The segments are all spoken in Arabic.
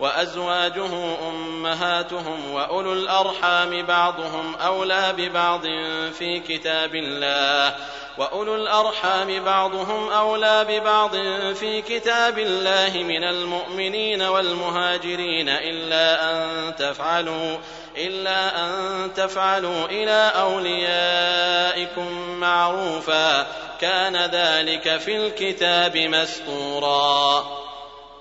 وأزواجه أمهاتهم وأولو الأرحام بعضهم أولى ببعض في كتاب الله وأولو الأرحام بعضهم أولى ببعض في كتاب الله من المؤمنين والمهاجرين إلا أن تفعلوا إلا أن تفعلوا إلى أوليائكم معروفا كان ذلك في الكتاب مسطورا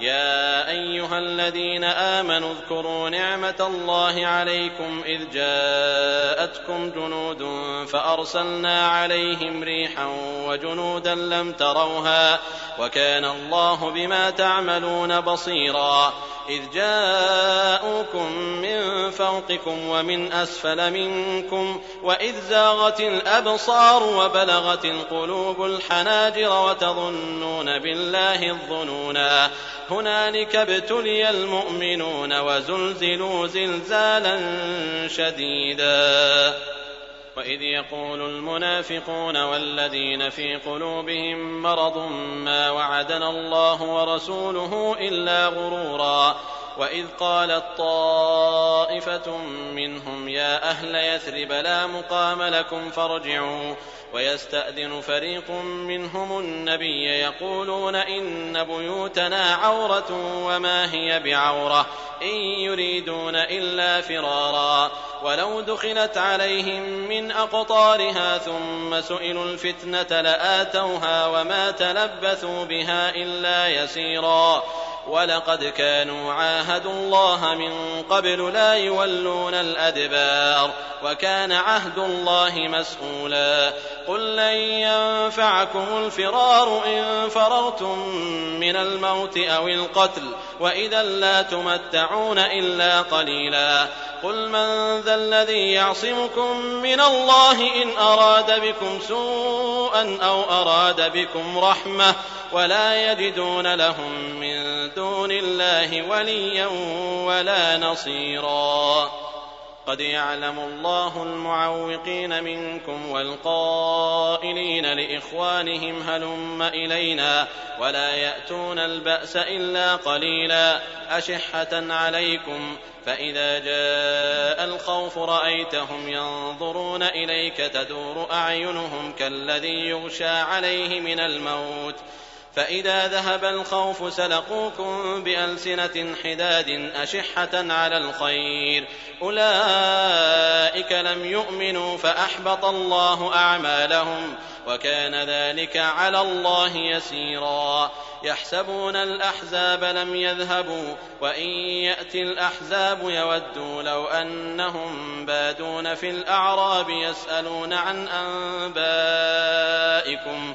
يا أيها الذين آمنوا اذكروا نعمة الله عليكم إذ جاءتكم جنود فأرسلنا عليهم ريحا وجنودا لم تروها وكان الله بما تعملون بصيرا. إذ جاءوكم من فوقكم ومن أسفل منكم وإذ زاغت الأبصار وبلغت القلوب الحناجر وتظنون بالله الظنونا. هنالك ابتلي المؤمنون وزلزلوا زلزالا شديدا. وإذ يقول المنافقون والذين في قلوبهم مرض ما وعدنا الله ورسوله إلا غرورا وإذ قالت طائفة منهم يا أهل يثرب لا مقام لكم فارجعوا ويستأذن فريق منهم النبي يقولون إن بيوتنا عورة وما هي بعورة إن يريدون إلا فرارا ولو دخلت عليهم من أقطارها ثم سئلوا الفتنة لآتوها وما تلبثوا بها إلا يسيرا ولقد كانوا عاهدوا الله من قبل لا يولون الأدبار وكان عهد الله مسؤولا. قل لن ينفعكم الفرار إن فررتم من الموت أو القتل وإذا لا تمتعون إلا قليلا. قل من ذا الذي يعصمكم من الله إن أراد بكم سوءا أو أراد بكم رحمة ولا يجدون لهم من دون الله وليا ولا نصيرا. قد يعلم الله المعوقين منكم والقائلين لإخوانهم هلم إلينا ولا يأتون البأس إلا قليلا. أشحة عليكم فإذا جاء الخوف رأيتهم ينظرون إليك تدور أعينهم كالذي يغشى عليه من الموت. فإذا ذهب الخوف سلقوكم بألسنة حداد أشحة على الخير. أولئك لم يؤمنوا فأحبط الله أعمالهم وكان ذلك على الله يسيرا. يحسبون الأحزاب لم يذهبوا وإن يأتي الأحزاب يودوا لو أنهم بادون في الأعراب يسألون عن أنبائكم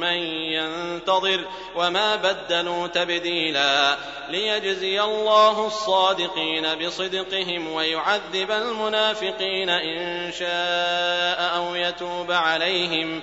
من ينتظر وما بدلوا تبديلا ليجزي الله الصادقين بصدقهم ويعذب المنافقين إن شاء أو يتوب عليهم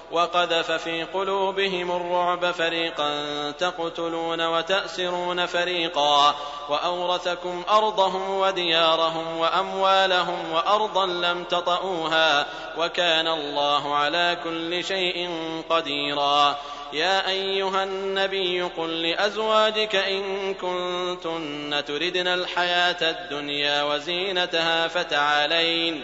وقذف في قلوبهم الرعب فريقا تقتلون وتأسرون فريقا وأورثكم أرضهم وديارهم وأموالهم وأرضا لم تطئوها وكان الله على كل شيء قديرا يا أيها النبي قل لأزواجك إن كنتن تردن الحياة الدنيا وزينتها فتعالين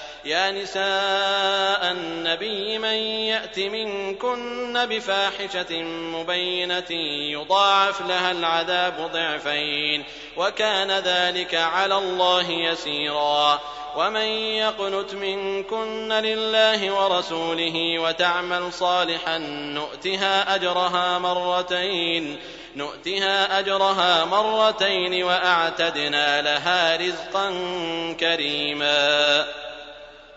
يا نساء النبي من يأت منكن بفاحشة مبينة يضاعف لها العذاب ضعفين وكان ذلك على الله يسيرا. ومن يقنت منكن لله ورسوله وتعمل صالحا نؤتها أجرها مرتين نؤتها أجرها مرتين وأعتدنا لها رزقا كريما.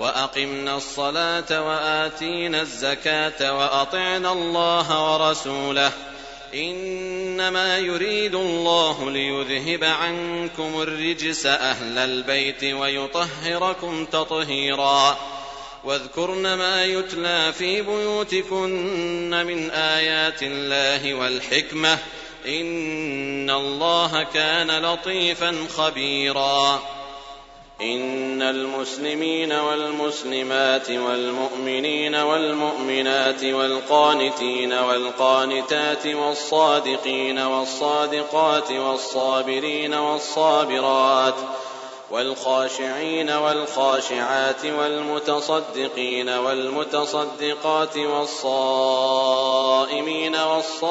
وأقمنا الصلاة وآتينا الزكاة وأطعنا الله ورسوله. إنما يريد الله ليذهب عنكم الرجس أهل البيت ويطهركم تطهيرا. واذكرن ما يتلى في بيوتكن من آيات الله والحكمة. إن الله كان لطيفا خبيرا. إن المسلمين والمسلمات والمؤمنين والمؤمنات والقانتين والقانتات والصادقين والصادقات والصابرين والصابرات والخاشعين والخاشعات والمتصدقين والمتصدقات والصائمين والصائمات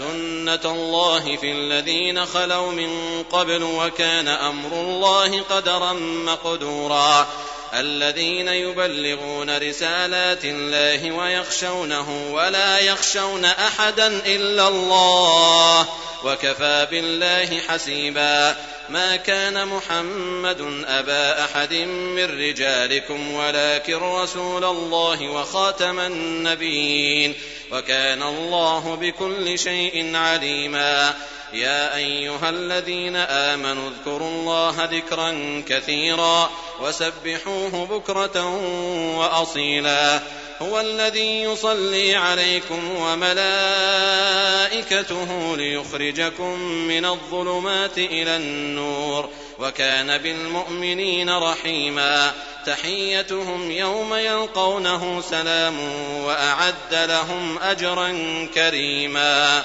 سنة الله في الذين خلوا من قبل وكان أمر الله قدرا مقدورا الذين يبلغون رسالات الله ويخشونه ولا يخشون أحدا إلا الله وكفى بالله حسيبا ما كان محمد أبا أحد من رجالكم ولكن رسول الله وخاتم النبيين وكان الله بكل شيء عليما يا أيها الذين آمنوا اذكروا الله ذكرا كثيرا وسبحوه بكرة وأصيلا. هو الذي يصلي عليكم وملائكته ليخرجكم من الظلمات إلى النور وكان بالمؤمنين رحيما. تحيتهم يوم يلقونه سلام وأعد لهم أجرا كريما.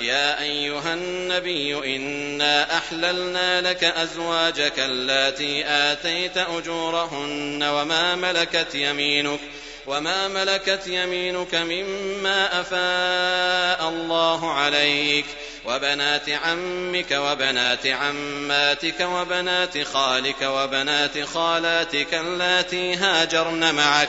يا أيها النبي إنا أحللنا لك أزواجك اللاتي آتيت أجورهن وما ملكت يمينك وما ملكت يمينك مما أفاء الله عليك وبنات عمك وبنات عماتك وبنات خالك وبنات خالاتك اللاتي هاجرن معك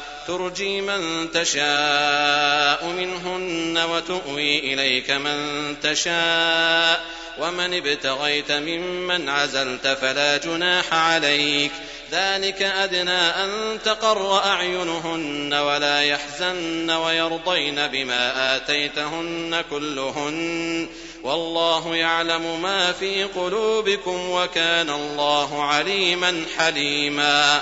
ترجي من تشاء منهن وتؤوي إليك من تشاء ومن ابتغيت ممن عزلت فلا جناح عليك ذلك أدنى أن تقر أعينهن ولا يحزن ويرضين بما آتيتهن كلهن والله يعلم ما في قلوبكم وكان الله عليما حليما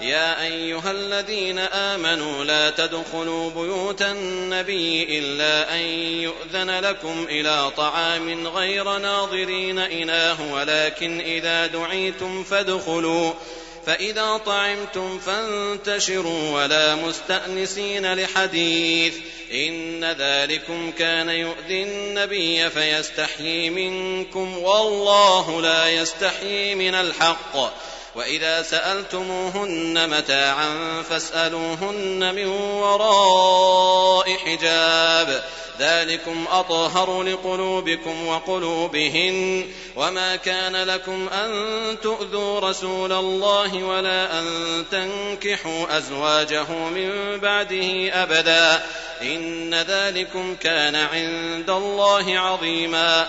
يا أيها الذين آمنوا لا تدخلوا بيوت النبي إلا أن يؤذن لكم إلى طعام غير ناظرين إناه ولكن إذا دعيتم فادخلوا فإذا طعمتم فانتشروا ولا مستأنسين لحديث إن ذلكم كان يؤذي النبي فيستحيي منكم والله لا يستحيي من الحق. وإذا سألتموهن متاعا فاسألوهن من وراء حجاب. ذلكم أطهر لقلوبكم وقلوبهن. وما كان لكم أن تؤذوا رسول الله ولا أن تنكحوا أزواجه من بعده أبدا. إن ذلكم كان عند الله عظيما.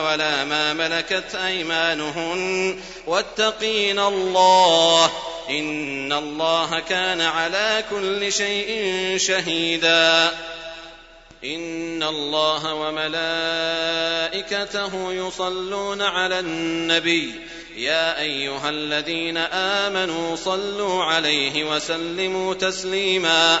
ولا ما ملكت أيمانهن واتقين الله إن الله كان على كل شيء شهيدا. إن الله وملائكته يصلون على النبي. يا أيها الذين آمنوا صلوا عليه وسلموا تسليما.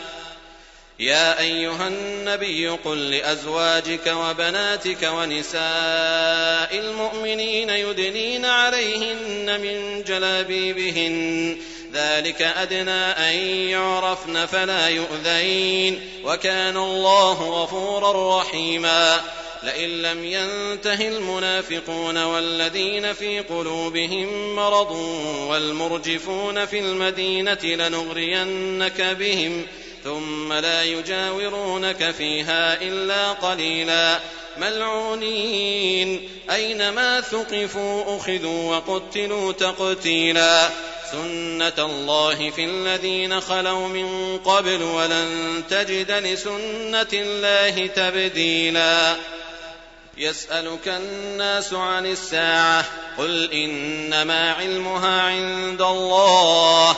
يا أيها النبي قل لأزواجك وبناتك ونساء المؤمنين يدنين عليهن من جلابيبهن. ذلك أدنى أن يعرفن فلا يؤذين. وكان الله غفورا رحيما. لئن لم ينته المنافقون والذين في قلوبهم مرض والمرجفون في المدينة لنغرينك بهم ثم لا يجاورونك فيها إلا قليلا. ملعونين. أينما ثقفوا أخذوا وقتلوا تقتيلا. سنة الله في الذين خلوا من قبل ولن تجد لسنة الله تبديلا. يسألك الناس عن الساعة. قل إنما علمها عند الله.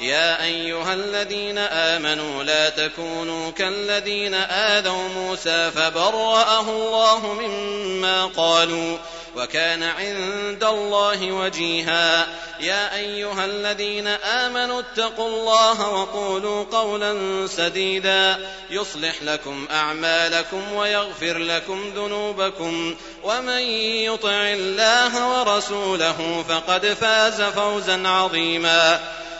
يا أيها الذين آمنوا لا تكونوا كالذين آذوا موسى فبرأه الله مما قالوا وكان عند الله وجيها. يا أيها الذين آمنوا اتقوا الله وقولوا قولا سديدا. يصلح لكم أعمالكم ويغفر لكم ذنوبكم. ومن يطع الله ورسوله فقد فاز فوزا عظيما.